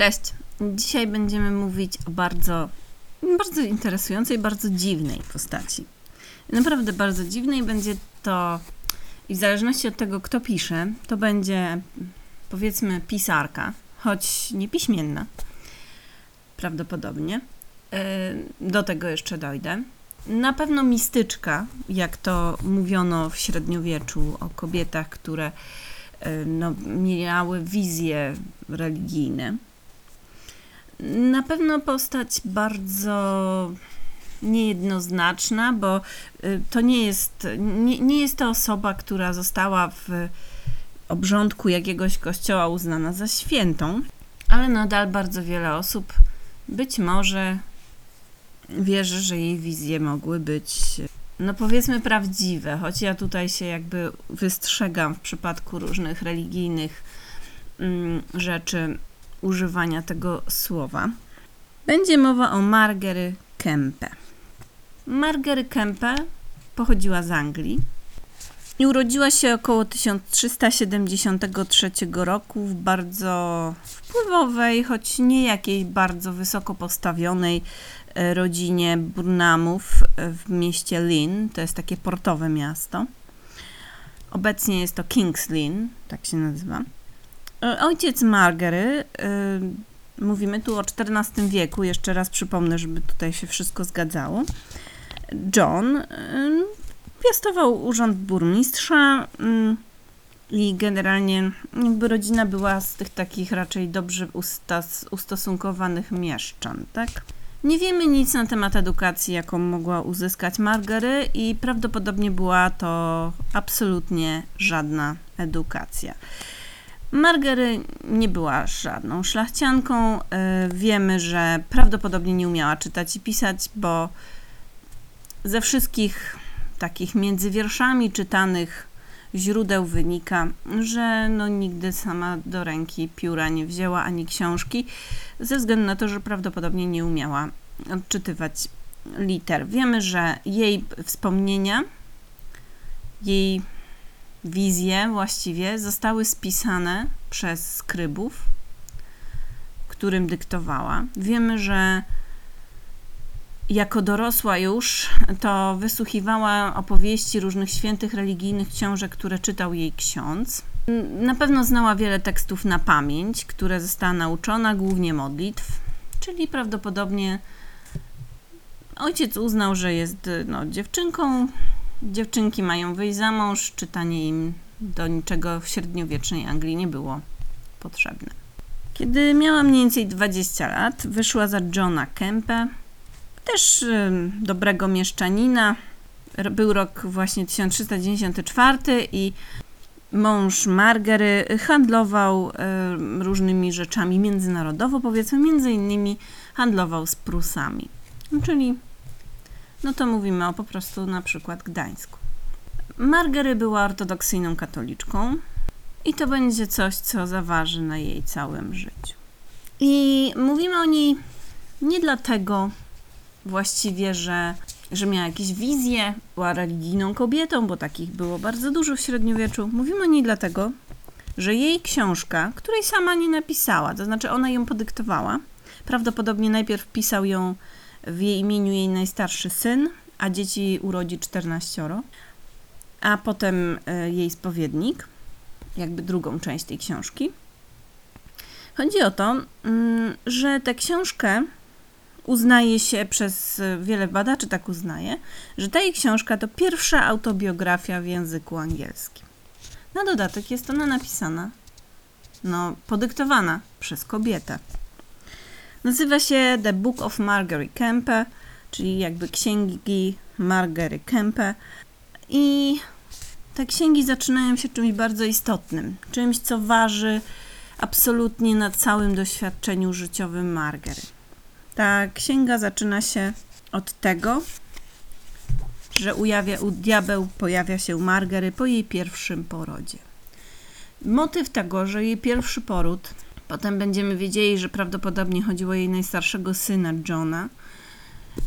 Cześć. Dzisiaj będziemy mówić o bardzo, bardzo interesującej, bardzo dziwnej postaci. Naprawdę bardzo dziwnej będzie to, i w zależności od tego, kto pisze, to będzie powiedzmy pisarka, choć niepiśmienna. Prawdopodobnie. E, Do tego jeszcze dojdę. Na pewno mistyczka, jak to mówiono w średniowieczu o kobietach, które e, no, miały wizje religijne. Na pewno postać bardzo niejednoznaczna, bo y, to nie jest, nie, nie jest to osoba, która została w obrządku jakiegoś kościoła uznana za świętą, ale nadal bardzo wiele osób być może wierzy, że jej wizje mogły być, no powiedzmy, prawdziwe, choć ja tutaj się jakby wystrzegam w przypadku różnych religijnych mm, rzeczy używania tego słowa. Będzie mowa o Margery Kempe. Margery Kempe pochodziła z Anglii i urodziła się około 1373 roku w bardzo wpływowej, choć nie jakiej bardzo wysoko postawionej e, rodzinie Burnhamów w mieście Lynn. To jest takie portowe miasto. Obecnie jest to King's Lynn, tak się nazywa. E, Ojciec Margery, y, mówimy tu o XIV wieku, jeszcze raz przypomnę, żeby tutaj się wszystko zgadzało. John y, piastował urząd burmistrza y, i generalnie jakby rodzina była z tych takich raczej dobrze ustas, ustosunkowanych mieszczan, tak? Nie wiemy nic na temat edukacji, jaką mogła uzyskać Margery i prawdopodobnie była to absolutnie żadna edukacja. Margery nie była żadną szlachcianką. E, Wiemy, że prawdopodobnie nie umiała czytać i pisać, bo ze wszystkich takich między wierszami czytanych źródeł wynika, że no nigdy sama do ręki pióra nie wzięła ani książki, ze względu na to, że prawdopodobnie nie umiała odczytywać liter. Wiemy, że jej wspomnienia, jej wizje właściwie zostały spisane przez skrybów, którym dyktowała. Wiemy, że jako dorosła już to wysłuchiwała opowieści różnych świętych religijnych książek, które czytał jej ksiądz. Na pewno znała wiele tekstów na pamięć, które została nauczona, głównie modlitw, czyli prawdopodobnie ojciec uznał, że jest no, dziewczynką, Dziewczynki mają wyjść za mąż, czytanie im do niczego w średniowiecznej Anglii nie było potrzebne. Kiedy miała mniej więcej 20 lat, wyszła za Johna Kempe, też y, dobrego mieszczanina. Był rok właśnie 1394 i mąż Margery handlował y, różnymi rzeczami międzynarodowo, powiedzmy, między innymi handlował z Prusami, czyli no to mówimy o po prostu na przykład Gdańsku. Margery była ortodoksyjną katoliczką i to będzie coś, co zaważy na jej całym życiu. I mówimy o niej nie dlatego właściwie, że, że miała jakieś wizje, była religijną kobietą, bo takich było bardzo dużo w średniowieczu. Mówimy o niej dlatego, że jej książka, której sama nie napisała, to znaczy ona ją podyktowała, prawdopodobnie najpierw pisał ją w jej imieniu jej najstarszy syn, a dzieci urodzi 14, a potem e, jej spowiednik, jakby drugą część tej książki. Chodzi o to, mm, że tę książkę uznaje się przez wiele badaczy, tak uznaje, że ta jej książka to pierwsza autobiografia w języku angielskim. Na dodatek jest ona napisana, no, podyktowana przez kobietę. Nazywa się The Book of Margery Kempe, czyli jakby księgi Margery Kempe. I te księgi zaczynają się czymś bardzo istotnym, czymś, co waży absolutnie na całym doświadczeniu życiowym Margery. Ta księga zaczyna się od tego, że ujawia, u diabeł pojawia się Margery po jej pierwszym porodzie. Motyw tego, że jej pierwszy poród Potem będziemy wiedzieli, że prawdopodobnie chodziło o jej najstarszego syna, Johna.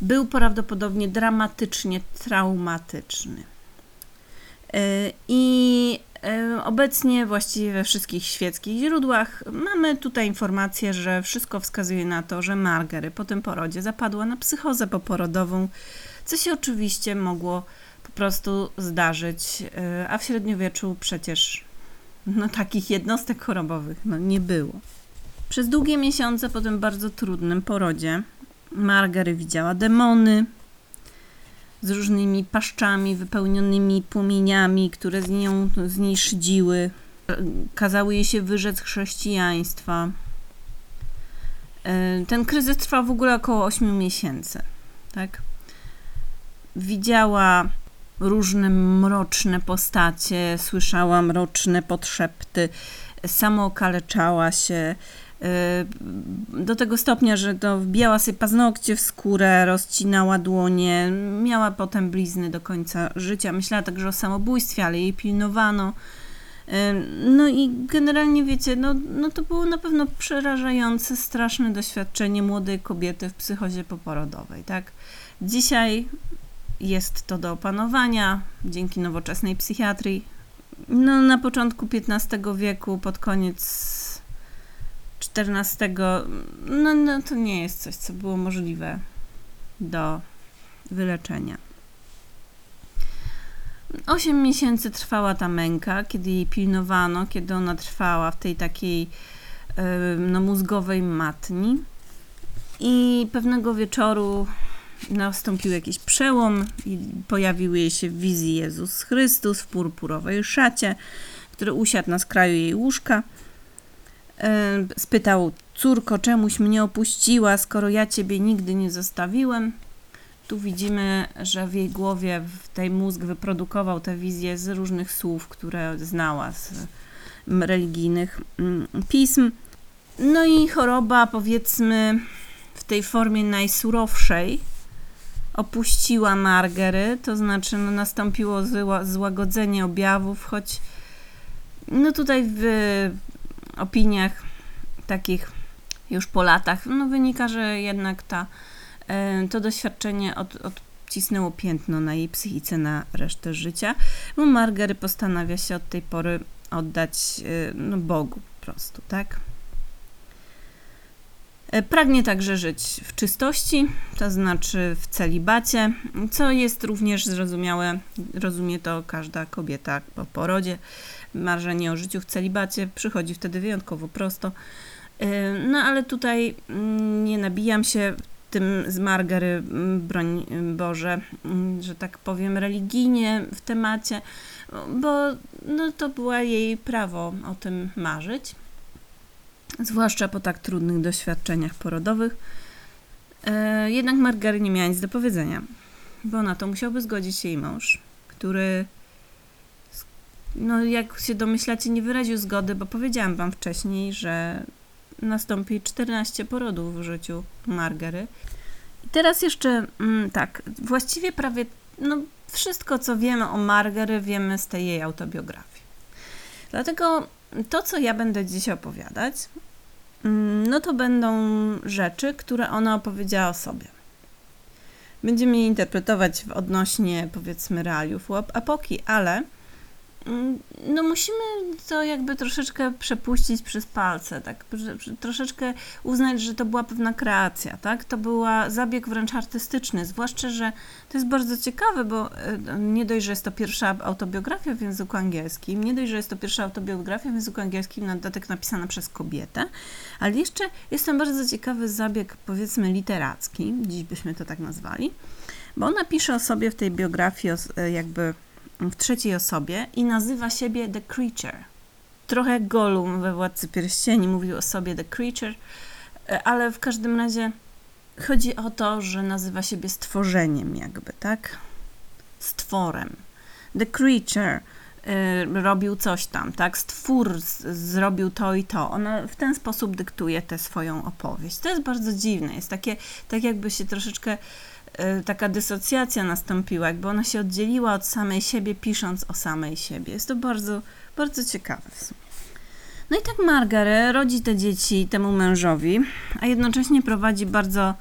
Był prawdopodobnie dramatycznie traumatyczny. E, I E, Obecnie właściwie we wszystkich świeckich źródłach mamy tutaj informację, że wszystko wskazuje na to, że Margery po tym porodzie zapadła na psychozę poporodową, co się oczywiście mogło po prostu zdarzyć, e, a w średniowieczu przecież no, takich jednostek chorobowych no, nie było. Przez długie miesiące po tym bardzo trudnym porodzie Margery widziała demony z różnymi paszczami wypełnionymi płomieniami, które z, nią, z niej szydziły. Kazały jej się wyrzec chrześcijaństwa. E, Ten kryzys trwał w ogóle około 8 miesięcy. Tak? Widziała różne mroczne postacie, słyszała mroczne podszepty, samookaleczała się y, do tego stopnia, że to wbijała sobie paznokcie w skórę, rozcinała dłonie, miała potem blizny do końca życia. Myślała także o samobójstwie, ale jej pilnowano. Y, No i generalnie wiecie, no, no to było na pewno przerażające, straszne doświadczenie młodej kobiety w psychozie poporodowej, tak? Dzisiaj jest to do opanowania dzięki nowoczesnej psychiatrii. No, na początku XV wieku, pod koniec XIV, no, no to nie jest coś, co było możliwe do wyleczenia. Osiem miesięcy trwała ta męka, kiedy jej pilnowano, kiedy ona trwała w tej takiej no, mózgowej matni. I pewnego wieczoru nastąpił jakiś przełom i pojawił jej się w wizji Jezus Chrystus w purpurowej szacie, który usiadł na skraju jej łóżka. E, Spytał, córko, czemuś mnie opuściła, skoro ja ciebie nigdy nie zostawiłem? Tu widzimy, że w jej głowie w tej mózg wyprodukował te wizje z różnych słów, które znała z religijnych pism. No i choroba, powiedzmy, w tej formie najsurowszej opuściła Margery, to znaczy no, nastąpiło zła, złagodzenie objawów, choć no tutaj w opiniach takich już po latach no, wynika, że jednak ta, e, to doświadczenie od, odcisnęło piętno na jej psychice na resztę życia, bo Margery postanawia się od tej pory oddać e, no, Bogu po prostu, tak? E, Pragnie także żyć w czystości, to znaczy w celibacie, co jest również zrozumiałe, rozumie to każda kobieta po porodzie. Marzenie o życiu w celibacie przychodzi wtedy wyjątkowo prosto. E, No ale tutaj mm, nie nabijam się tym z Margery, mm, broń Boże, mm, że tak powiem, religijnie w temacie, bo no, to była jej prawo o tym marzyć zwłaszcza po tak trudnych doświadczeniach porodowych. E, Jednak Margary nie miała nic do powiedzenia, bo na to musiałby zgodzić jej mąż, który, no jak się domyślacie, nie wyraził zgody, bo powiedziałam wam wcześniej, że nastąpi 14 porodów w życiu Margary. I teraz jeszcze mm, tak, właściwie prawie no, wszystko, co wiemy o Margary, wiemy z tej jej autobiografii. Dlatego to, co ja będę dziś opowiadać, mm, no to będą rzeczy, które ona opowiedziała o sobie. Będziemy je interpretować w odnośnie, powiedzmy, realiów epoki, ale no musimy to jakby troszeczkę przepuścić przez palce, tak, troszeczkę uznać, że to była pewna kreacja, tak, to była zabieg wręcz artystyczny, zwłaszcza, że to jest bardzo ciekawe, bo e, nie dość, że jest to pierwsza autobiografia w języku angielskim, nie dość, że jest to pierwsza autobiografia w języku angielskim, na dodatek napisana przez kobietę, ale jeszcze jest tam bardzo ciekawy zabieg, powiedzmy, literacki, dziś byśmy to tak nazwali, bo ona pisze o sobie w tej biografii e, jakby w trzeciej osobie i nazywa siebie The Creature. Trochę jak Gollum we Władcy Pierścieni mówił o sobie The Creature, e, ale w każdym razie chodzi o to, że nazywa siebie stworzeniem jakby, tak? Stworem. The Creature y, robił coś tam, tak? Stwór z, zrobił to i to. Ona w ten sposób dyktuje tę swoją opowieść. To jest bardzo dziwne. Jest takie, tak jakby się troszeczkę taka dysocjacja nastąpiła, jakby ona się oddzieliła od samej siebie, pisząc o samej siebie. Jest to bardzo, bardzo ciekawe w sumie. No i tak Margaret rodzi te dzieci temu mężowi, a jednocześnie prowadzi bardzo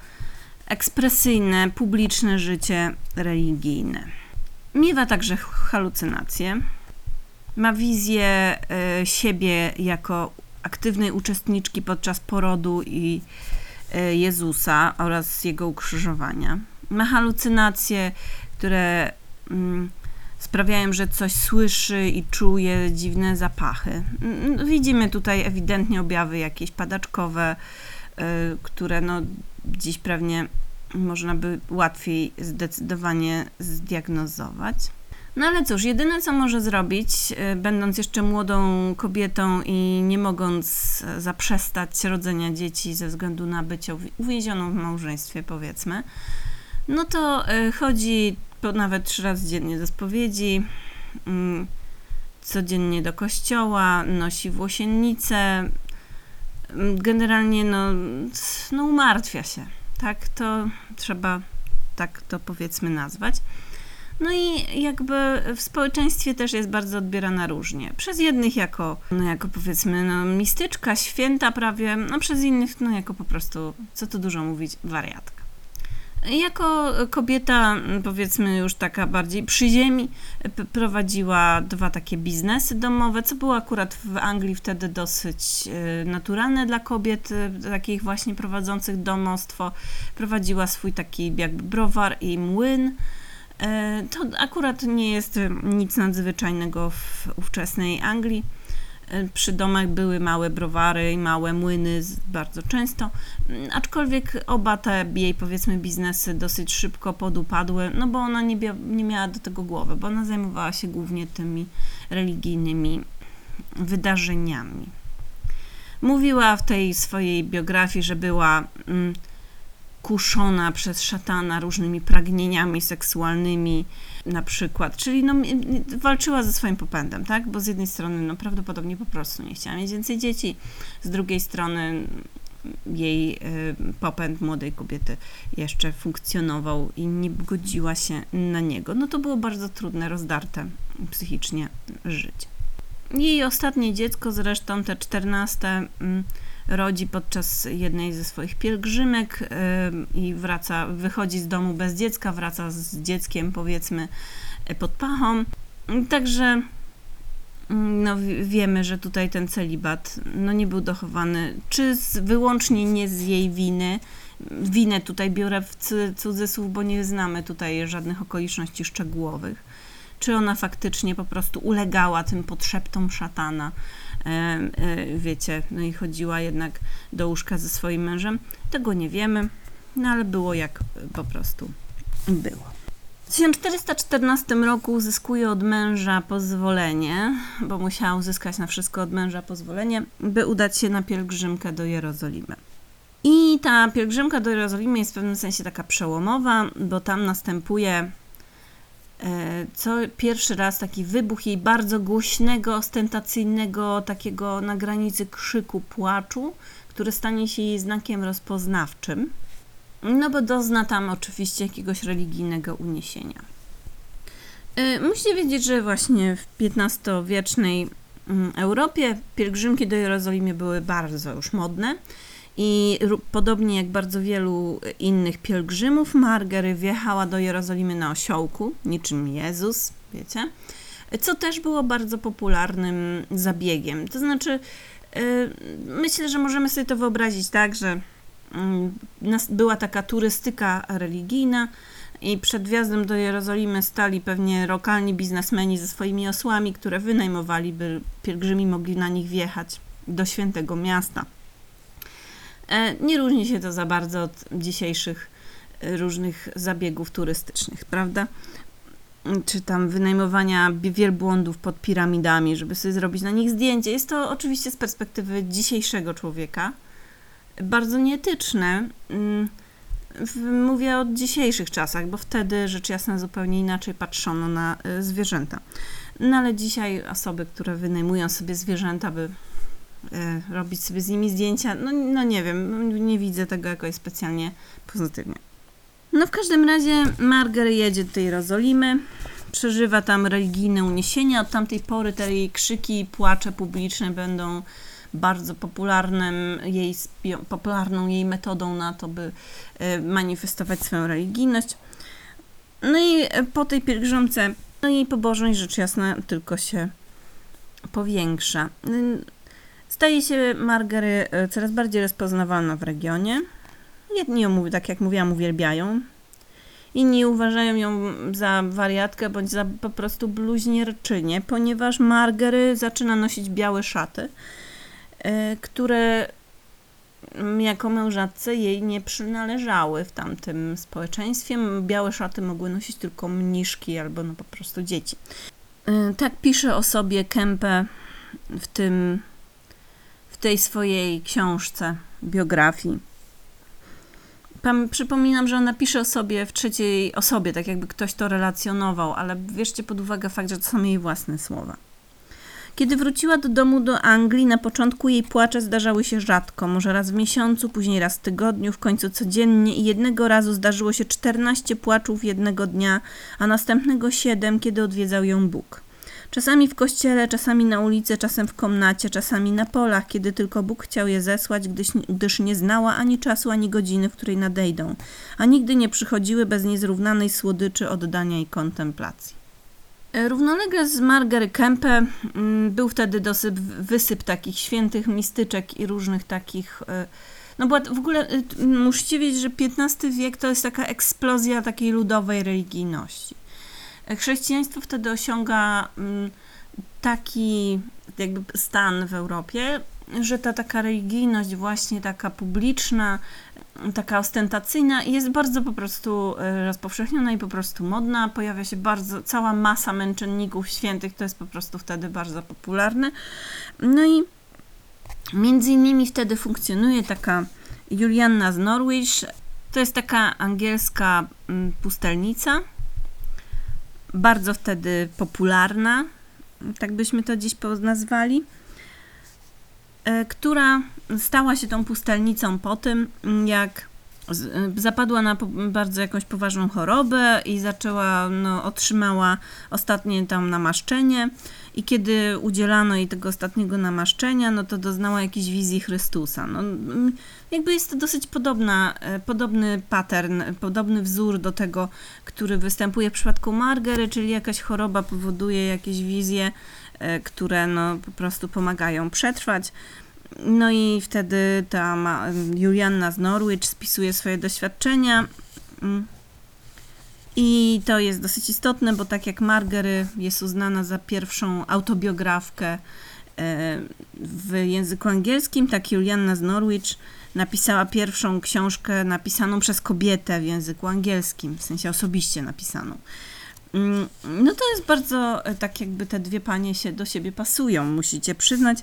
ekspresyjne, publiczne życie religijne. Miewa także halucynacje. Ma wizję y, siebie jako aktywnej uczestniczki podczas porodu i y, Jezusa oraz jego ukrzyżowania. Ma halucynacje, które mm, sprawiają, że coś słyszy i czuje dziwne zapachy. Mm, Widzimy tutaj ewidentnie objawy jakieś padaczkowe, y, które no, dziś pewnie można by łatwiej zdecydowanie zdiagnozować. No ale cóż, jedyne co może zrobić, y, będąc jeszcze młodą kobietą i nie mogąc zaprzestać rodzenia dzieci ze względu na bycie uwi- uwięzioną w małżeństwie, powiedzmy, no to y, chodzi po nawet trzy razy dziennie do spowiedzi, mm, codziennie do kościoła, nosi włosiennicę, mm, generalnie no, no umartwia się, tak to trzeba tak to powiedzmy nazwać. No i jakby w społeczeństwie też jest bardzo odbierana różnie. Przez jednych jako, no jako powiedzmy, no, mistyczka, święta prawie, a przez innych, no jako po prostu, co tu dużo mówić, wariatka. Jako kobieta, powiedzmy już taka bardziej przy ziemi, prowadziła dwa takie biznesy domowe, co było akurat w Anglii wtedy dosyć e, naturalne dla kobiet, e, takich właśnie prowadzących domostwo. Prowadziła swój taki jakby browar i młyn. E, To akurat nie jest nic nadzwyczajnego w ówczesnej Anglii. Przy domach były małe browary i małe młyny bardzo często, aczkolwiek oba te jej powiedzmy biznesy dosyć szybko podupadły, no bo ona nie, nie miała do tego głowy, bo ona zajmowała się głównie tymi religijnymi wydarzeniami. Mówiła w tej swojej biografii, że była mm, kuszona przez szatana różnymi pragnieniami seksualnymi, na przykład. Czyli no, walczyła ze swoim popędem, tak? Bo z jednej strony no, prawdopodobnie po prostu nie chciała mieć więcej dzieci, z drugiej strony jej y, popęd młodej kobiety jeszcze funkcjonował i nie godziła się na niego. No to było bardzo trudne, rozdarte psychicznie życie. Jej ostatnie dziecko, zresztą te czternaste, mm, rodzi podczas jednej ze swoich pielgrzymek ym, i wraca, wychodzi z domu bez dziecka, wraca z dzieckiem powiedzmy e, pod pachą. Także mm, no, wi- wiemy, że tutaj ten celibat no, nie był dochowany, czy z, wyłącznie nie z jej winy. Winę tutaj biorę w cu- cudzysłów, bo nie znamy tutaj żadnych okoliczności szczegółowych. Czy ona faktycznie po prostu ulegała tym podszeptom szatana, wiecie, no i chodziła jednak do łóżka ze swoim mężem. Tego nie wiemy, no ale było jak po prostu było. W 1414 roku uzyskuje od męża pozwolenie, bo musiała uzyskać na wszystko od męża pozwolenie, by udać się na pielgrzymkę do Jerozolimy. I ta pielgrzymka do Jerozolimy jest w pewnym sensie taka przełomowa, bo tam następuje e, co pierwszy raz taki wybuch jej bardzo głośnego, ostentacyjnego, takiego na granicy krzyku, płaczu, który stanie się jej znakiem rozpoznawczym. No bo dozna tam oczywiście jakiegoś religijnego uniesienia. Y, Musicie wiedzieć, że właśnie w XV-wiecznej mm, Europie pielgrzymki do Jerozolimy były bardzo już modne i podobnie jak bardzo wielu innych pielgrzymów, Margery wjechała do Jerozolimy na osiołku, niczym Jezus, wiecie, co też było bardzo popularnym zabiegiem. To znaczy, y, myślę, że możemy sobie to wyobrazić tak, że mm, była taka turystyka religijna i przed wjazdem do Jerozolimy stali pewnie lokalni biznesmeni ze swoimi osłami, które wynajmowali, by pielgrzymi mogli na nich wjechać do świętego miasta. E, Nie różni się to za bardzo od dzisiejszych e, różnych zabiegów turystycznych, prawda? Czy tam wynajmowania wielbłądów pod piramidami, żeby sobie zrobić na nich zdjęcie. Jest to oczywiście z perspektywy dzisiejszego człowieka bardzo nieetyczne. Mm, Mówię o dzisiejszych czasach, bo wtedy rzecz jasna zupełnie inaczej patrzono na y, zwierzęta. No ale dzisiaj osoby, które wynajmują sobie zwierzęta, by robić sobie z nimi zdjęcia, no, no nie wiem, nie widzę tego jakoś specjalnie pozytywnie. No w każdym razie Marger jedzie do tej Jerozolimy, przeżywa tam religijne uniesienia. Od tamtej pory te jej krzyki i płacze publiczne będą bardzo popularnym jej, popularną jej metodą na to, by e, manifestować swoją religijność. No i e, po tej pielgrzymce, no jej pobożność rzecz jasna tylko się powiększa. Staje się Margery y, coraz bardziej rozpoznawalna w regionie. Jedni ją, tak jak mówiłam, uwielbiają. Inni uważają ją za wariatkę bądź za po prostu bluźnierczynię, ponieważ Margery zaczyna nosić białe szaty, y, które mm, jako mężatce jej nie przynależały w tamtym społeczeństwie. Białe szaty mogły nosić tylko mniszki albo no po prostu dzieci. Y, Tak pisze o sobie Kempe w tym tej swojej książce, biografii. Pam, przypominam, że ona pisze o sobie w trzeciej osobie, tak jakby ktoś to relacjonował, ale bierzcie pod uwagę fakt, że to są jej własne słowa. Kiedy wróciła do domu do Anglii, na początku jej płacze zdarzały się rzadko, może raz w miesiącu, później raz w tygodniu, w końcu codziennie i jednego razu zdarzyło się 14 płaczów jednego dnia, a następnego 7, kiedy odwiedzał ją Bóg. Czasami w kościele, czasami na ulicy, czasem w komnacie, czasami na polach, kiedy tylko Bóg chciał je zesłać, gdyż, gdyż nie znała ani czasu, ani godziny, w której nadejdą, a nigdy nie przychodziły bez niezrównanej słodyczy oddania i kontemplacji. E, Równolegle z Margery Kempe mm, był wtedy dosyć wysyp takich świętych mistyczek i różnych takich. e, No bo w ogóle e, musicie wiedzieć, że XV wiek to jest taka eksplozja takiej ludowej religijności. E, Chrześcijaństwo wtedy osiąga mm, taki jakby stan w Europie, że ta taka religijność właśnie taka publiczna, taka ostentacyjna jest bardzo po prostu e, rozpowszechniona i po prostu modna. Pojawia się bardzo, cała masa męczenników świętych, to jest po prostu wtedy bardzo popularne. No i między innymi wtedy funkcjonuje taka Julianna z Norwich. To jest taka angielska mm, pustelnica, bardzo wtedy popularna, tak byśmy to dziś nazwali, e, która stała się tą pustelnicą po tym, jak zapadła na bardzo jakąś poważną chorobę i zaczęła, no, otrzymała ostatnie tam namaszczenie i kiedy udzielano jej tego ostatniego namaszczenia, no to doznała jakiejś wizji Chrystusa. No, jakby jest to dosyć podobna, e, podobny pattern, podobny wzór do tego, który występuje w przypadku Margery, czyli jakaś choroba powoduje jakieś wizje, e, które no, po prostu pomagają przetrwać. No i wtedy ta ma, Julianna z Norwich spisuje swoje doświadczenia. Mm. I to jest dosyć istotne, bo tak jak Margery jest uznana za pierwszą autobiografkę e, w języku angielskim, tak Julianna z Norwich napisała pierwszą książkę napisaną przez kobietę w języku angielskim, w sensie osobiście napisaną. Mm, No to jest bardzo, e, tak jakby te dwie panie się do siebie pasują, musicie przyznać.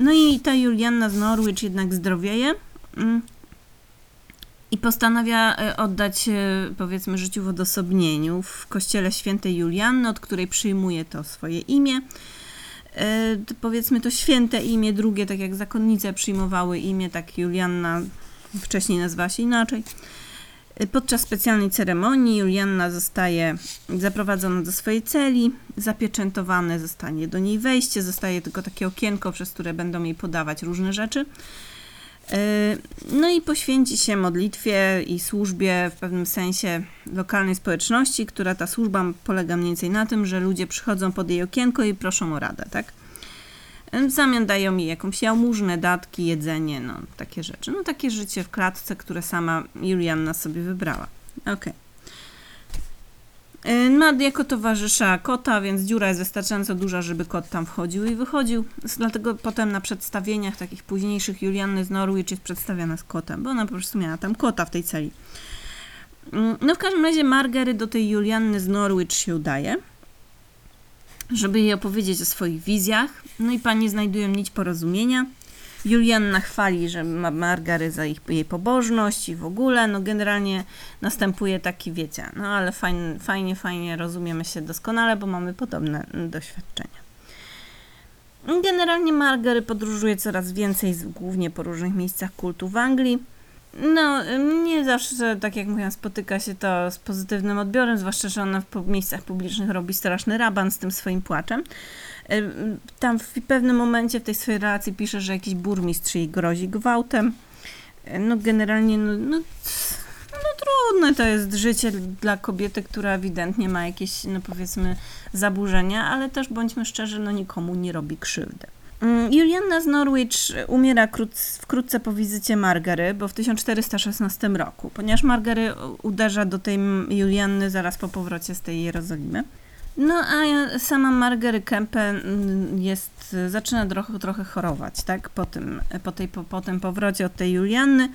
No i ta Julianna z Norwich jednak zdrowieje mm, i postanawia e, oddać e, powiedzmy życiu w odosobnieniu w kościele świętej Julianny, od której przyjmuje to swoje imię. E, Powiedzmy to święte imię, drugie, tak jak zakonnice przyjmowały imię, tak Julianna wcześniej nazywała się inaczej. Podczas specjalnej ceremonii Julianna zostaje zaprowadzona do swojej celi, zapieczętowane zostanie do niej wejście, zostaje tylko takie okienko, przez które będą jej podawać różne rzeczy. E, No i poświęci się modlitwie i służbie w pewnym sensie lokalnej społeczności, która ta służba polega mniej więcej na tym, że ludzie przychodzą pod jej okienko i proszą o radę, tak? W zamian dają jej jakąś jałmużnę, datki, jedzenie, no takie rzeczy. No takie życie w klatce, które sama Julianna sobie wybrała. Okej. E, Ma jako towarzysza kota, więc dziura jest wystarczająco duża, żeby kot tam wchodził i wychodził. Dlatego potem na przedstawieniach takich późniejszych Julianny z Norwich jest przedstawiana z kotem, bo ona po prostu miała tam kota w tej celi. Mm, No w każdym razie Margery do tej Julianny z Norwich się udaje, żeby jej opowiedzieć o swoich wizjach. No i panie znajdują nić porozumienia. Julianna chwali, że ma Margary za ich, jej pobożność i w ogóle, no generalnie następuje taki, wiecie, no ale fajnie, fajnie, fajnie rozumiemy się doskonale, bo mamy podobne mm, doświadczenia. Generalnie Margery podróżuje coraz więcej, głównie po różnych miejscach kultu w Anglii. No, nie zawsze, tak jak mówiłam, spotyka się to z pozytywnym odbiorem, zwłaszcza, że ona w miejscach publicznych robi straszny raban z tym swoim płaczem. Tam w pewnym momencie w tej swojej relacji pisze, że jakiś burmistrz jej grozi gwałtem. No generalnie, no, no, no trudne to jest życie dla kobiety, która ewidentnie ma jakieś, no powiedzmy, zaburzenia, ale też bądźmy szczerzy, no nikomu nie robi krzywdy. Mm, Julianna z Norwich umiera wkrótce po wizycie Margery, bo w 1416 roku, ponieważ Margery uderza do tej Julianny zaraz po powrocie z tej Jerozolimy. No a sama Margery Kempe mm, jest, zaczyna trochę, trochę chorować, tak, po tym, po, tej, po, po tym powrocie od tej Julianny.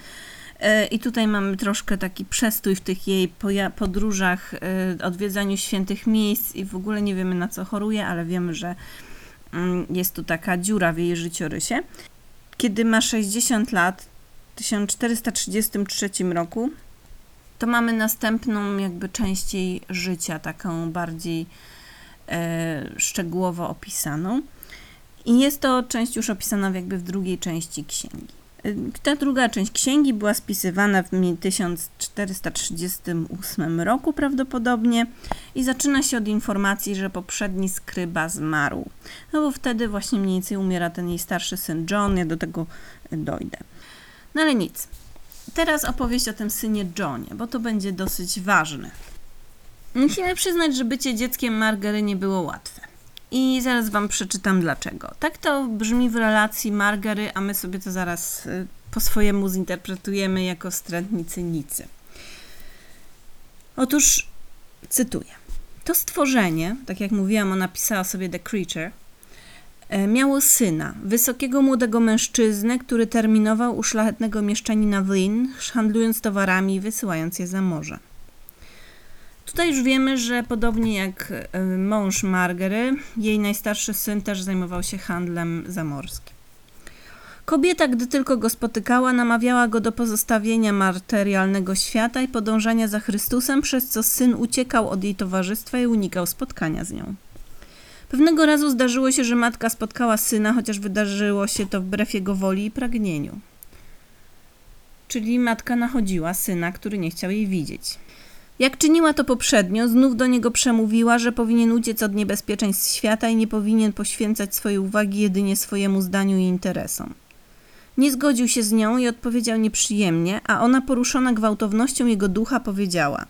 E, I tutaj mamy troszkę taki przestój w tych jej podróżach, e, odwiedzaniu świętych miejsc i w ogóle nie wiemy na co choruje, ale wiemy, że jest tu taka dziura w jej życiorysie. Kiedy ma 60 lat, w 1433 roku, to mamy następną jakby część jej życia, taką bardziej e, szczegółowo opisaną. I jest to część już opisana jakby w drugiej części księgi. Ta druga część księgi była spisywana w 1438 roku prawdopodobnie i zaczyna się od informacji, że poprzedni skryba zmarł. No bo wtedy właśnie mniej więcej umiera ten jej starszy syn John, ja do tego dojdę. No ale nic. Teraz opowieść o tym synie Johnie, bo to będzie dosyć ważne. Musimy przyznać, że bycie dzieckiem Margery nie było łatwe. I zaraz Wam przeczytam dlaczego. Tak to brzmi w relacji Margery, a my sobie to zaraz y, po swojemu zinterpretujemy jako strętnicy nicy. Otóż, cytuję. To stworzenie, tak jak mówiłam, ona napisała sobie The Creature, e, miało syna, wysokiego młodego mężczyznę, który terminował u szlachetnego mieszczanina w Lynn, handlując towarami i wysyłając je za morze. Tutaj już wiemy, że podobnie jak e, mąż Margery, jej najstarszy syn też zajmował się handlem zamorskim. Kobieta, gdy tylko go spotykała, namawiała go do pozostawienia materialnego świata i podążania za Chrystusem, przez co syn uciekał od jej towarzystwa i unikał spotkania z nią. Pewnego razu zdarzyło się, że matka spotkała syna, chociaż wydarzyło się to wbrew jego woli i pragnieniu. Czyli matka nachodziła syna, który nie chciał jej widzieć. Jak czyniła to poprzednio, znów do niego przemówiła, że powinien uciec od niebezpieczeństw świata i nie powinien poświęcać swojej uwagi jedynie swojemu zdaniu i interesom. Nie zgodził się z nią i odpowiedział nieprzyjemnie, a ona poruszona gwałtownością jego ducha powiedziała: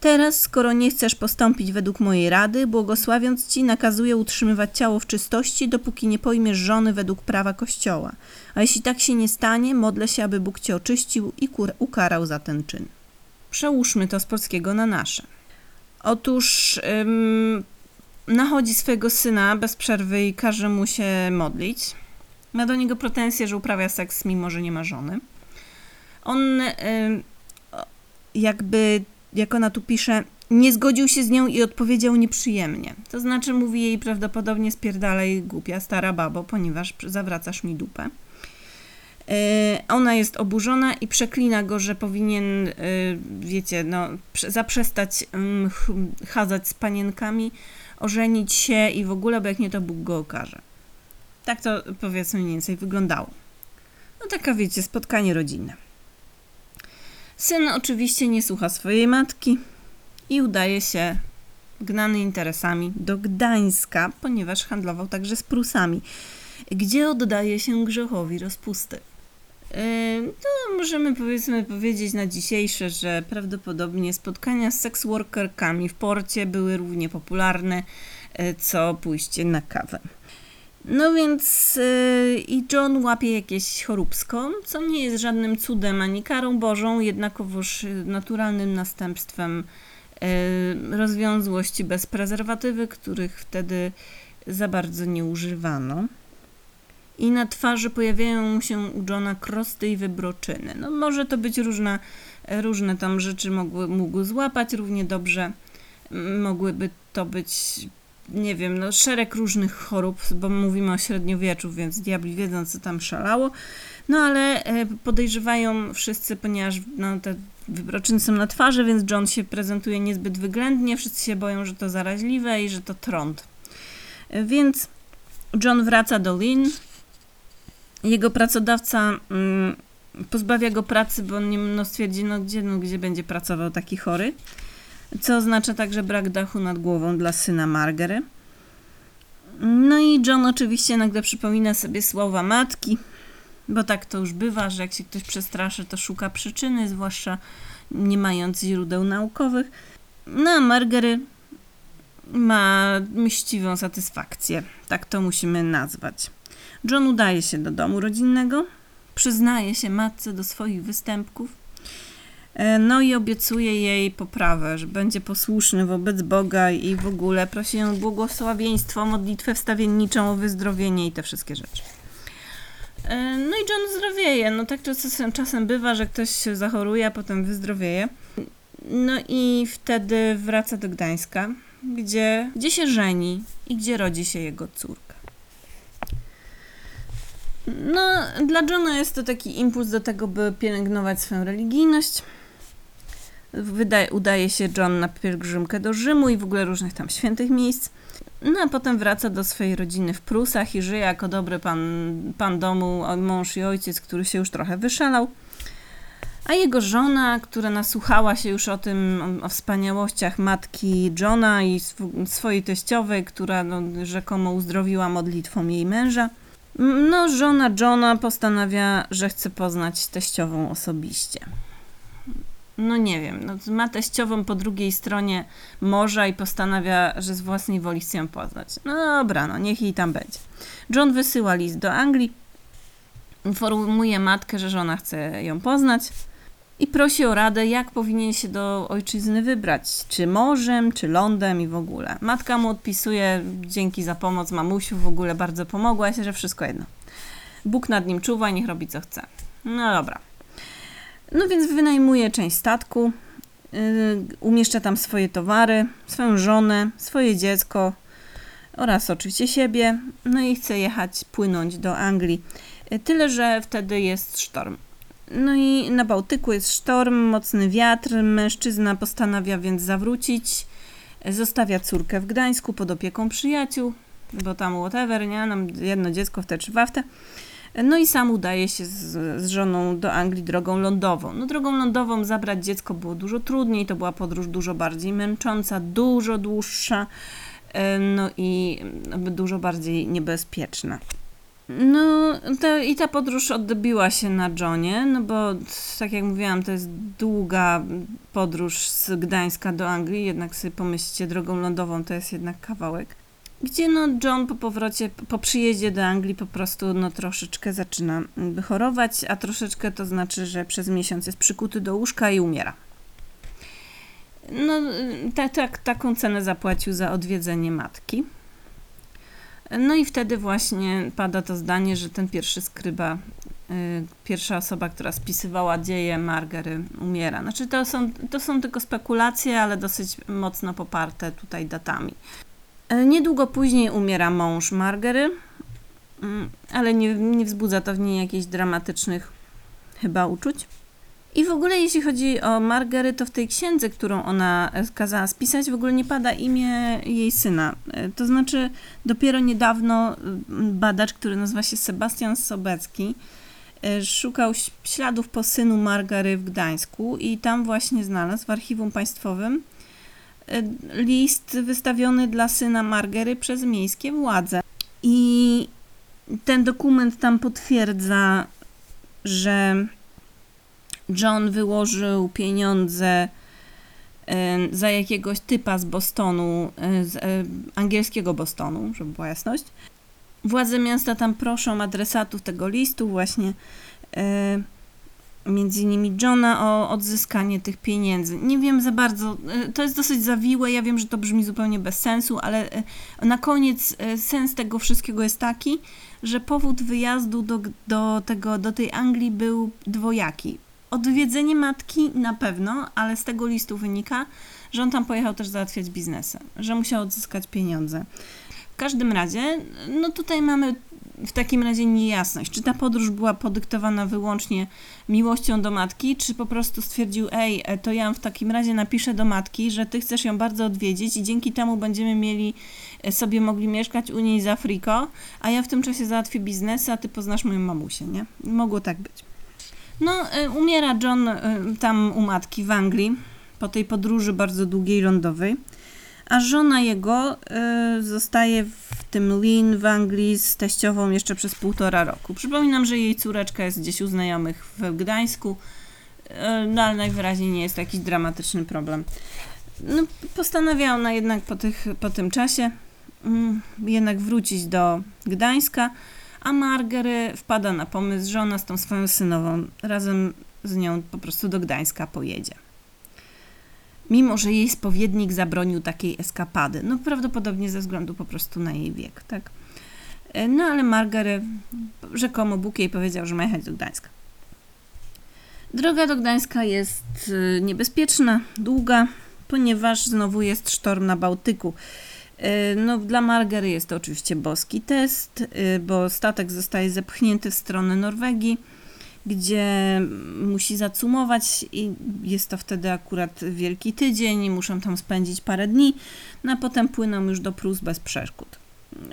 Teraz, skoro nie chcesz postąpić według mojej rady, błogosławiąc ci, nakazuję utrzymywać ciało w czystości, dopóki nie pojmiesz żony według prawa Kościoła. A jeśli tak się nie stanie, modlę się, aby Bóg cię oczyścił i ukarał za ten czyn. Przełóżmy to z polskiego na nasze. Otóż ym, nachodzi swojego syna bez przerwy i każe mu się modlić. Ma do niego pretensje, że uprawia seks, mimo że nie ma żony. On jakby, jak ona tu pisze, nie zgodził się z nią i odpowiedział nieprzyjemnie. To znaczy mówi jej prawdopodobnie spierdalaj głupia stara babo, ponieważ zawracasz mi dupę. E, ona jest oburzona i przeklina go, że powinien, e, wiecie, no, zaprzestać mm, chadzać z panienkami, ożenić się i w ogóle, bo jak nie, to Bóg go okaże. Tak to powiedzmy mniej więcej wyglądało. No taka, wiecie, spotkanie rodzinne. Syn oczywiście nie słucha swojej matki i udaje się gnany interesami do Gdańska, ponieważ handlował także z Prusami, gdzie oddaje się grzechowi rozpusty. To możemy powiedzmy powiedzieć na dzisiejsze, że prawdopodobnie spotkania z seksworkerkami w porcie były równie popularne e, co pójście na kawę. No więc yy, i John łapie jakieś choróbsko, co nie jest żadnym cudem ani karą Bożą, jednakowoż naturalnym następstwem rozwiązłości bez prezerwatywy, których wtedy za bardzo nie używano i na twarzy pojawiają się u Johna krosty i wybroczyny. No może to być różne, różne tam rzeczy mogły, mógł złapać równie dobrze. Mogłyby to być, nie wiem, no szereg różnych chorób, bo mówimy o średniowieczu, więc diabli wiedzą, co tam szalało. No ale e, podejrzewają wszyscy, ponieważ no, te wybroczyny są na twarzy, więc John się prezentuje niezbyt wyględnie. Wszyscy się boją, że to zaraźliwe i że to trąd. E, więc John wraca do Lynn, jego pracodawca mm, pozbawia go pracy, bo on nie no, stwierdzi, no gdzie, no gdzie będzie pracował taki chory. Co oznacza także brak dachu nad głową dla syna Margery. No i John oczywiście nagle przypomina sobie słowa matki Bo tak to już bywa, że jak się ktoś przestraszy, to szuka przyczyny, zwłaszcza nie mając źródeł naukowych. No a Margery ma mściwą satysfakcję. Tak to musimy nazwać. John udaje się do domu rodzinnego, przyznaje się matce do swoich występków, e, no i obiecuje jej poprawę, że będzie posłuszny wobec Boga i w ogóle prosi ją o błogosławieństwo, modlitwę wstawienniczą o wyzdrowienie i te wszystkie rzeczy. E, no i John zdrowieje. No tak czasem, czasem bywa, że ktoś się zachoruje, a potem wyzdrowieje. No i wtedy wraca do Gdańska, gdzie, gdzie się żeni i gdzie rodzi się jego córka. No, dla Johna jest to taki impuls do tego, by pielęgnować swoją religijność. Wydaje, udaje się John na pielgrzymkę do Rzymu i w ogóle różnych tam świętych miejsc. No a potem wraca do swojej rodziny w Prusach i żyje jako dobry pan, pan domu, mąż i ojciec, który się już trochę wyszalał. A jego żona, która nasłuchała się już o tym, o, wspaniałościach matki Johna i sw swojej teściowej, która no, rzekomo uzdrowiła modlitwą jej męża, no, żona Johna postanawia, że chce poznać teściową osobiście. No nie wiem, no, ma teściową po drugiej stronie morza i postanawia, że z własnej woli chce ją poznać. No dobra, no niech jej tam będzie. John wysyła list do Anglii, informuje matkę, że żona chce ją poznać i prosi o radę, jak powinien się do ojczyzny wybrać, czy morzem, czy lądem i w ogóle. Matka mu odpisuje, dzięki za pomoc mamusiu, w ogóle bardzo pomogłaś, że wszystko jedno. Bóg nad nim czuwa i niech robi co chce. No dobra. No więc wynajmuje część statku, yy, umieszcza tam swoje towary, swoją żonę, swoje dziecko oraz oczywiście siebie, no i chce jechać, płynąć do Anglii. Yy, tyle, że wtedy jest sztorm. No i na Bałtyku jest sztorm, mocny wiatr. Mężczyzna postanawia więc zawrócić. Zostawia córkę w Gdańsku pod opieką przyjaciół, bo tam whatever, nie? Nam jedno dziecko w te czy waftę. No i sam udaje się z, z żoną do Anglii drogą lądową. No drogą lądową zabrać dziecko było dużo trudniej, to była podróż dużo bardziej męcząca, dużo dłuższa, no i dużo bardziej niebezpieczna. No to, i ta podróż odbiła się na Johnie, no bo tak jak mówiłam, to jest długa podróż z Gdańska do Anglii, jednak sobie pomyślcie, drogą lądową to jest jednak kawałek. Gdzie no John po powrocie, po przyjeździe do Anglii po prostu no troszeczkę zaczyna chorować, a troszeczkę to znaczy, że przez miesiąc jest przykuty do łóżka i umiera. No tak, tak, taką cenę zapłacił za odwiedzenie matki. No i wtedy właśnie pada to zdanie, że ten pierwszy skryba, y, pierwsza osoba, która spisywała dzieje Margery, umiera. Znaczy to są, to są tylko spekulacje, ale dosyć mocno poparte tutaj datami. Y, niedługo później umiera mąż Margery, y, ale nie, nie wzbudza to w niej jakichś dramatycznych chyba uczuć. I w ogóle jeśli chodzi o Margery, to w tej księdze, którą ona kazała spisać, w ogóle nie pada imię jej syna. E, to znaczy dopiero niedawno badacz, który nazywa się Sebastian Sobecki, e, szukał śladów po synu Margary w Gdańsku i tam właśnie znalazł w archiwum państwowym e, list wystawiony dla syna Margery przez miejskie władze. I ten dokument tam potwierdza, że John wyłożył pieniądze za jakiegoś typa z Bostonu, z e, angielskiego Bostonu, żeby była jasność. Władze miasta tam proszą adresatów tego listu właśnie e, między innymi Johna o odzyskanie tych pieniędzy. Nie wiem za bardzo, e, to jest dosyć zawiłe, ja wiem, że to brzmi zupełnie bez sensu, ale na koniec sens tego wszystkiego jest taki, że powód wyjazdu do, do, tego, do tej Anglii był dwojaki. Odwiedzenie matki na pewno, ale z tego listu wynika, że on tam pojechał też załatwiać biznesy, że musiał odzyskać pieniądze. W każdym razie, no tutaj mamy w takim razie niejasność, czy ta podróż była podyktowana wyłącznie miłością do matki, czy po prostu stwierdził, ej, e, to ja w takim razie napiszę do matki, że ty chcesz ją bardzo odwiedzić i dzięki temu będziemy mieli e, sobie mogli mieszkać u niej z Afriko, a ja w tym czasie załatwię biznesy, a ty poznasz moją mamusię, nie? Mogło tak być. No, e, umiera John e, tam u matki w Anglii po tej podróży bardzo długiej lądowej. a żona jego y, zostaje w tym Lin w Anglii z teściową jeszcze przez półtora roku. Przypominam, że jej córeczka jest gdzieś u znajomych w Gdańsku, y, no ale najwyraźniej nie jest to jakiś dramatyczny problem. No, postanawia ona jednak po, tych, po tym czasie mm, jednak wrócić do Gdańska, a Margery wpada na pomysł, że ona z tą swoją synową razem z nią po prostu do Gdańska pojedzie. Mimo, że jej spowiednik zabronił takiej eskapady. No prawdopodobnie ze względu po prostu na jej wiek, tak? E, No ale Margery, rzekomo Bóg jej powiedział, że ma jechać do Gdańska. Droga do Gdańska jest y, niebezpieczna, długa, ponieważ znowu jest sztorm na Bałtyku. Y, No, dla Margery jest to oczywiście boski test, y, bo statek zostaje zepchnięty w stronę Norwegii, gdzie musi zacumować i jest to wtedy akurat wielki tydzień, muszą tam spędzić parę dni, no a potem płyną już do Prus bez przeszkód.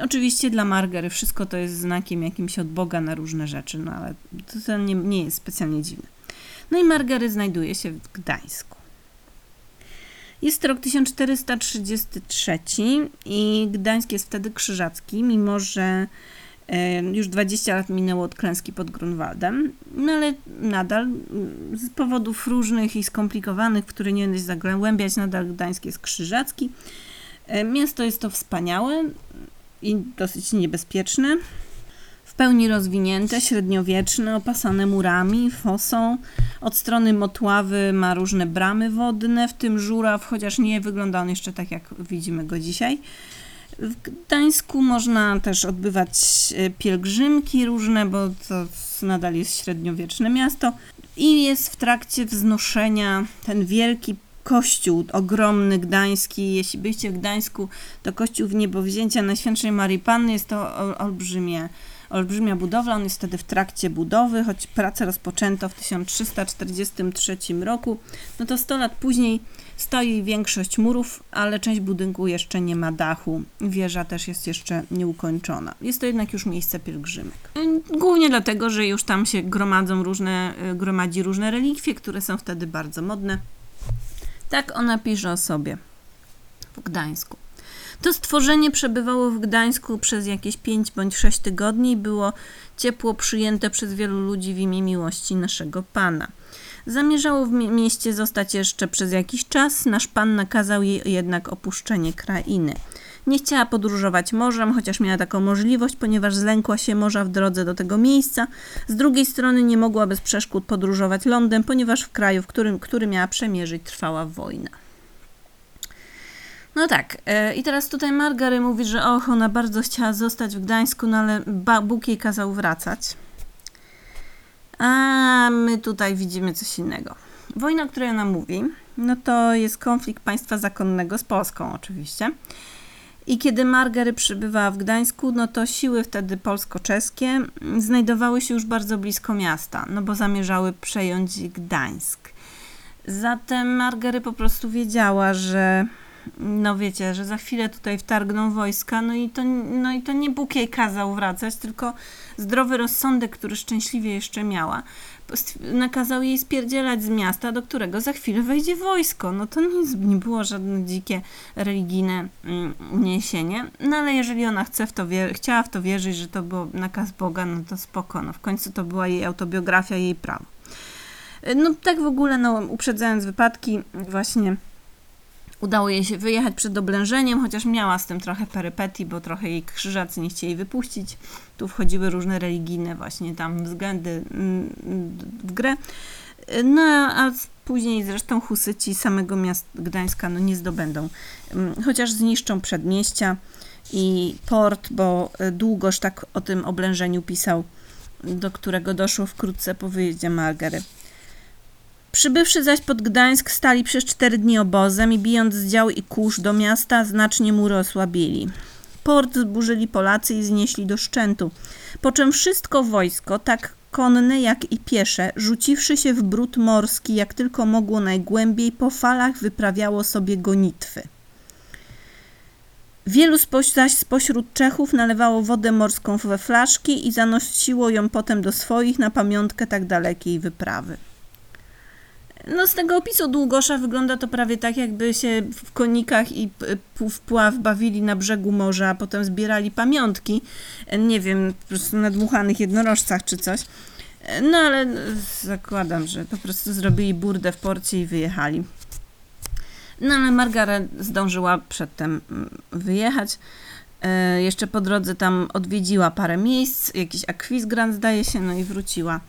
Oczywiście dla Margery wszystko to jest znakiem jakimś od Boga na różne rzeczy, no ale to, to nie, nie jest specjalnie dziwne. No i Margery znajduje się w Gdańsku. Jest rok 1433 i Gdańsk jest wtedy krzyżacki, mimo że e, już 20 lat minęło od klęski pod Grunwaldem, no ale nadal mm, z powodów różnych i skomplikowanych, w które nie będę się zagłębiać, nadal Gdańsk jest krzyżacki. E, Miasto jest to wspaniałe i dosyć niebezpieczne. Pełni rozwinięte, średniowieczne, opasane murami, fosą. Od strony Motławy ma różne bramy wodne, w tym żuraw, chociaż nie wygląda on jeszcze tak, jak widzimy go dzisiaj. W Gdańsku można też odbywać e, pielgrzymki różne, bo to nadal jest średniowieczne miasto. I jest w trakcie wznoszenia ten wielki kościół, ogromny gdański. Jeśli byście w Gdańsku, to kościół w niebowzięcia Najświętszej Marii Panny jest to ol- olbrzymie, olbrzymia budowla. On jest wtedy w trakcie budowy, choć pracę rozpoczęto w 1343 roku. No to 100 lat później stoi większość murów, ale część budynku jeszcze nie ma dachu. Wieża też jest jeszcze nieukończona. Jest to jednak już miejsce pielgrzymek. Głównie dlatego, że już tam się gromadzą różne, y, gromadzi różne relikwie, które są wtedy bardzo modne. Tak ona pisze o sobie w Gdańsku. To stworzenie przebywało w Gdańsku przez jakieś 5 bądź 6 tygodni i było ciepło przyjęte przez wielu ludzi w imię miłości naszego Pana. Zamierzało w mie- mieście zostać jeszcze przez jakiś czas, nasz Pan nakazał jej jednak opuszczenie krainy. Nie chciała podróżować morzem, chociaż miała taką możliwość, ponieważ zlękła się morza w drodze do tego miejsca. Z drugiej strony nie mogła bez przeszkód podróżować lądem, ponieważ w kraju, w którym, który miała przemierzyć, trwała wojna. No tak, e, i teraz tutaj Margary mówi, że och, ona bardzo chciała zostać w Gdańsku, no ale Bóg jej kazał wracać. A my tutaj widzimy coś innego. Wojna, o której ona mówi, no to jest konflikt państwa zakonnego z Polską oczywiście. I kiedy Margery przybywała w Gdańsku, no to siły wtedy polsko-czeskie znajdowały się już bardzo blisko miasta, no bo zamierzały przejąć Gdańsk. Zatem Margery po prostu wiedziała, że no wiecie, że za chwilę tutaj wtargną wojska, no i to, no i to nie Bóg jej kazał wracać, tylko zdrowy rozsądek, który szczęśliwie jeszcze miała, nakazał jej spierdzielać z miasta, do którego za chwilę wejdzie wojsko. No to nic, nie było żadne dzikie religijne mm, uniesienie, no ale jeżeli ona chce w to chciała w to wierzyć, że to był nakaz Boga, no to spoko, no w końcu to była jej autobiografia, jej prawo. No tak w ogóle, no uprzedzając wypadki, właśnie udało jej się wyjechać przed oblężeniem, chociaż miała z tym trochę perypetii, bo trochę jej krzyżacy nie chcieli wypuścić. Tu wchodziły różne religijne właśnie tam względy mm, w grę. No a później zresztą husyci samego miasta Gdańska no, nie zdobędą, Mm, chociaż zniszczą przedmieścia i port, bo e, Długosz tak o tym oblężeniu pisał, do którego doszło wkrótce po wyjeździe Margery. Przybywszy zaś pod Gdańsk, stali przez cztery dni obozem i bijąc z dział i kurz do miasta, znacznie mury osłabili. Port zburzyli Polacy i znieśli do szczętu, po czym wszystko wojsko, tak konne jak i piesze, rzuciwszy się w brud morski, jak tylko mogło najgłębiej, po falach wyprawiało sobie gonitwy. Wielu spoś, zaś spośród Czechów nalewało wodę morską we flaszki i zanosiło ją potem do swoich na pamiątkę tak dalekiej wyprawy. No z tego opisu Długosza wygląda to prawie tak, jakby się w konikach i w pław bawili na brzegu morza, a potem zbierali pamiątki, e, nie wiem, po prostu na dmuchanych jednorożcach czy coś. E, No ale e, zakładam, że po prostu zrobili burdę w porcie i wyjechali. No ale Margaret zdążyła przedtem mm, wyjechać. Jeszcze po drodze tam odwiedziła parę miejsc, jakiś akwizgrant zdaje się, no i wróciła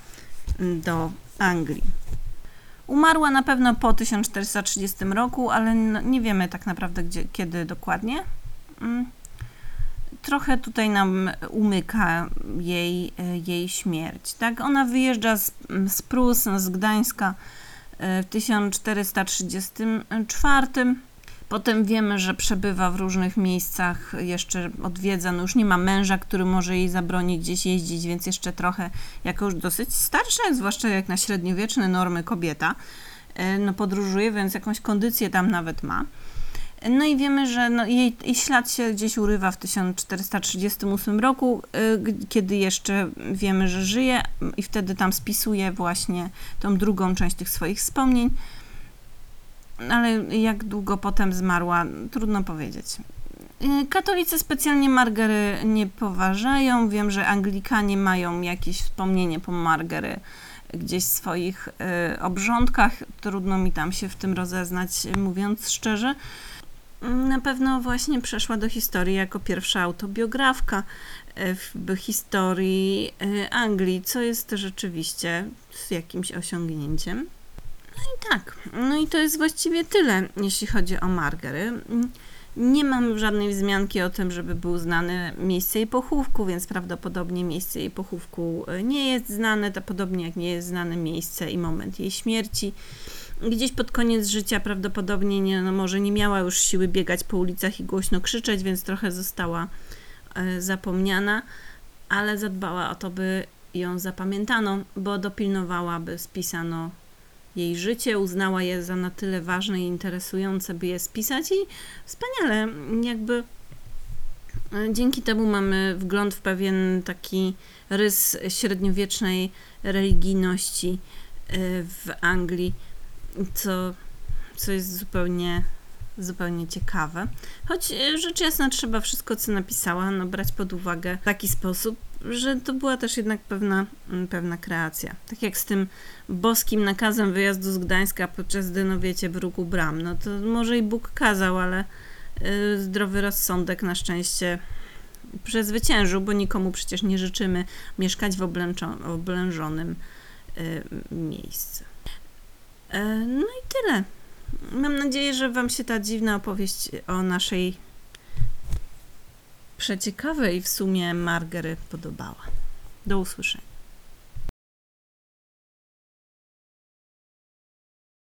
mm, do Anglii. Umarła na pewno po 1430 roku, ale no, nie wiemy tak naprawdę gdzie, kiedy dokładnie. Mm. Trochę tutaj nam umyka jej, e, jej śmierć. Tak? Ona wyjeżdża z, z Prus, z Gdańska e, w 1434. Potem wiemy, że przebywa w różnych miejscach, jeszcze odwiedza, no już nie ma męża, który może jej zabronić gdzieś jeździć, więc jeszcze trochę, jako już dosyć starsza, zwłaszcza jak na średniowieczne normy kobieta, e, no podróżuje, więc jakąś kondycję tam nawet ma. No i wiemy, że no jej, jej ślad się gdzieś urywa w 1438 roku, g- kiedy jeszcze wiemy, że żyje i wtedy tam spisuje właśnie tą drugą część tych swoich wspomnień. Ale jak długo potem zmarła, trudno powiedzieć. Y, Katolicy specjalnie Margery nie poważają. Wiem, że Anglikanie mają jakieś wspomnienie po Margery gdzieś w swoich y, obrządkach. Trudno mi tam się w tym rozeznać, mówiąc szczerze. Na pewno właśnie przeszła do historii jako pierwsza autobiografka e, w historii Anglii, co jest rzeczywiście jakimś osiągnięciem. No i tak, no i to jest właściwie tyle, jeśli chodzi o Margery. Nie mam żadnej wzmianki o tym, żeby był znane miejsce jej pochówku, więc prawdopodobnie miejsce jej pochówku e, nie jest znane, to podobnie jak nie jest znane miejsce i moment jej śmierci gdzieś pod koniec życia prawdopodobnie nie, no może nie miała już siły biegać po ulicach i głośno krzyczeć, więc trochę została e, zapomniana, ale zadbała o to, by ją zapamiętano, bo dopilnowała, by spisano jej życie, uznała je za na tyle ważne i interesujące, by je spisać i wspaniale, jakby e, dzięki temu mamy wgląd w pewien taki rys średniowiecznej religijności e, w Anglii, co, co jest zupełnie, zupełnie ciekawe. Choć e, rzecz jasna trzeba wszystko, co napisała, no, brać pod uwagę w taki sposób, że to była też jednak pewna, mm, pewna kreacja. Tak jak z tym boskim nakazem wyjazdu z Gdańska, podczas gdy, no wiecie, w ruchu bram. No to może i Bóg kazał, ale y, zdrowy rozsądek na szczęście przezwyciężył, bo nikomu przecież nie życzymy mieszkać w oblężonym y, miejscu. E, No i tyle. Mam nadzieję, że Wam się ta dziwna opowieść o naszej przeciekawej w sumie Margery podobała. Do usłyszenia.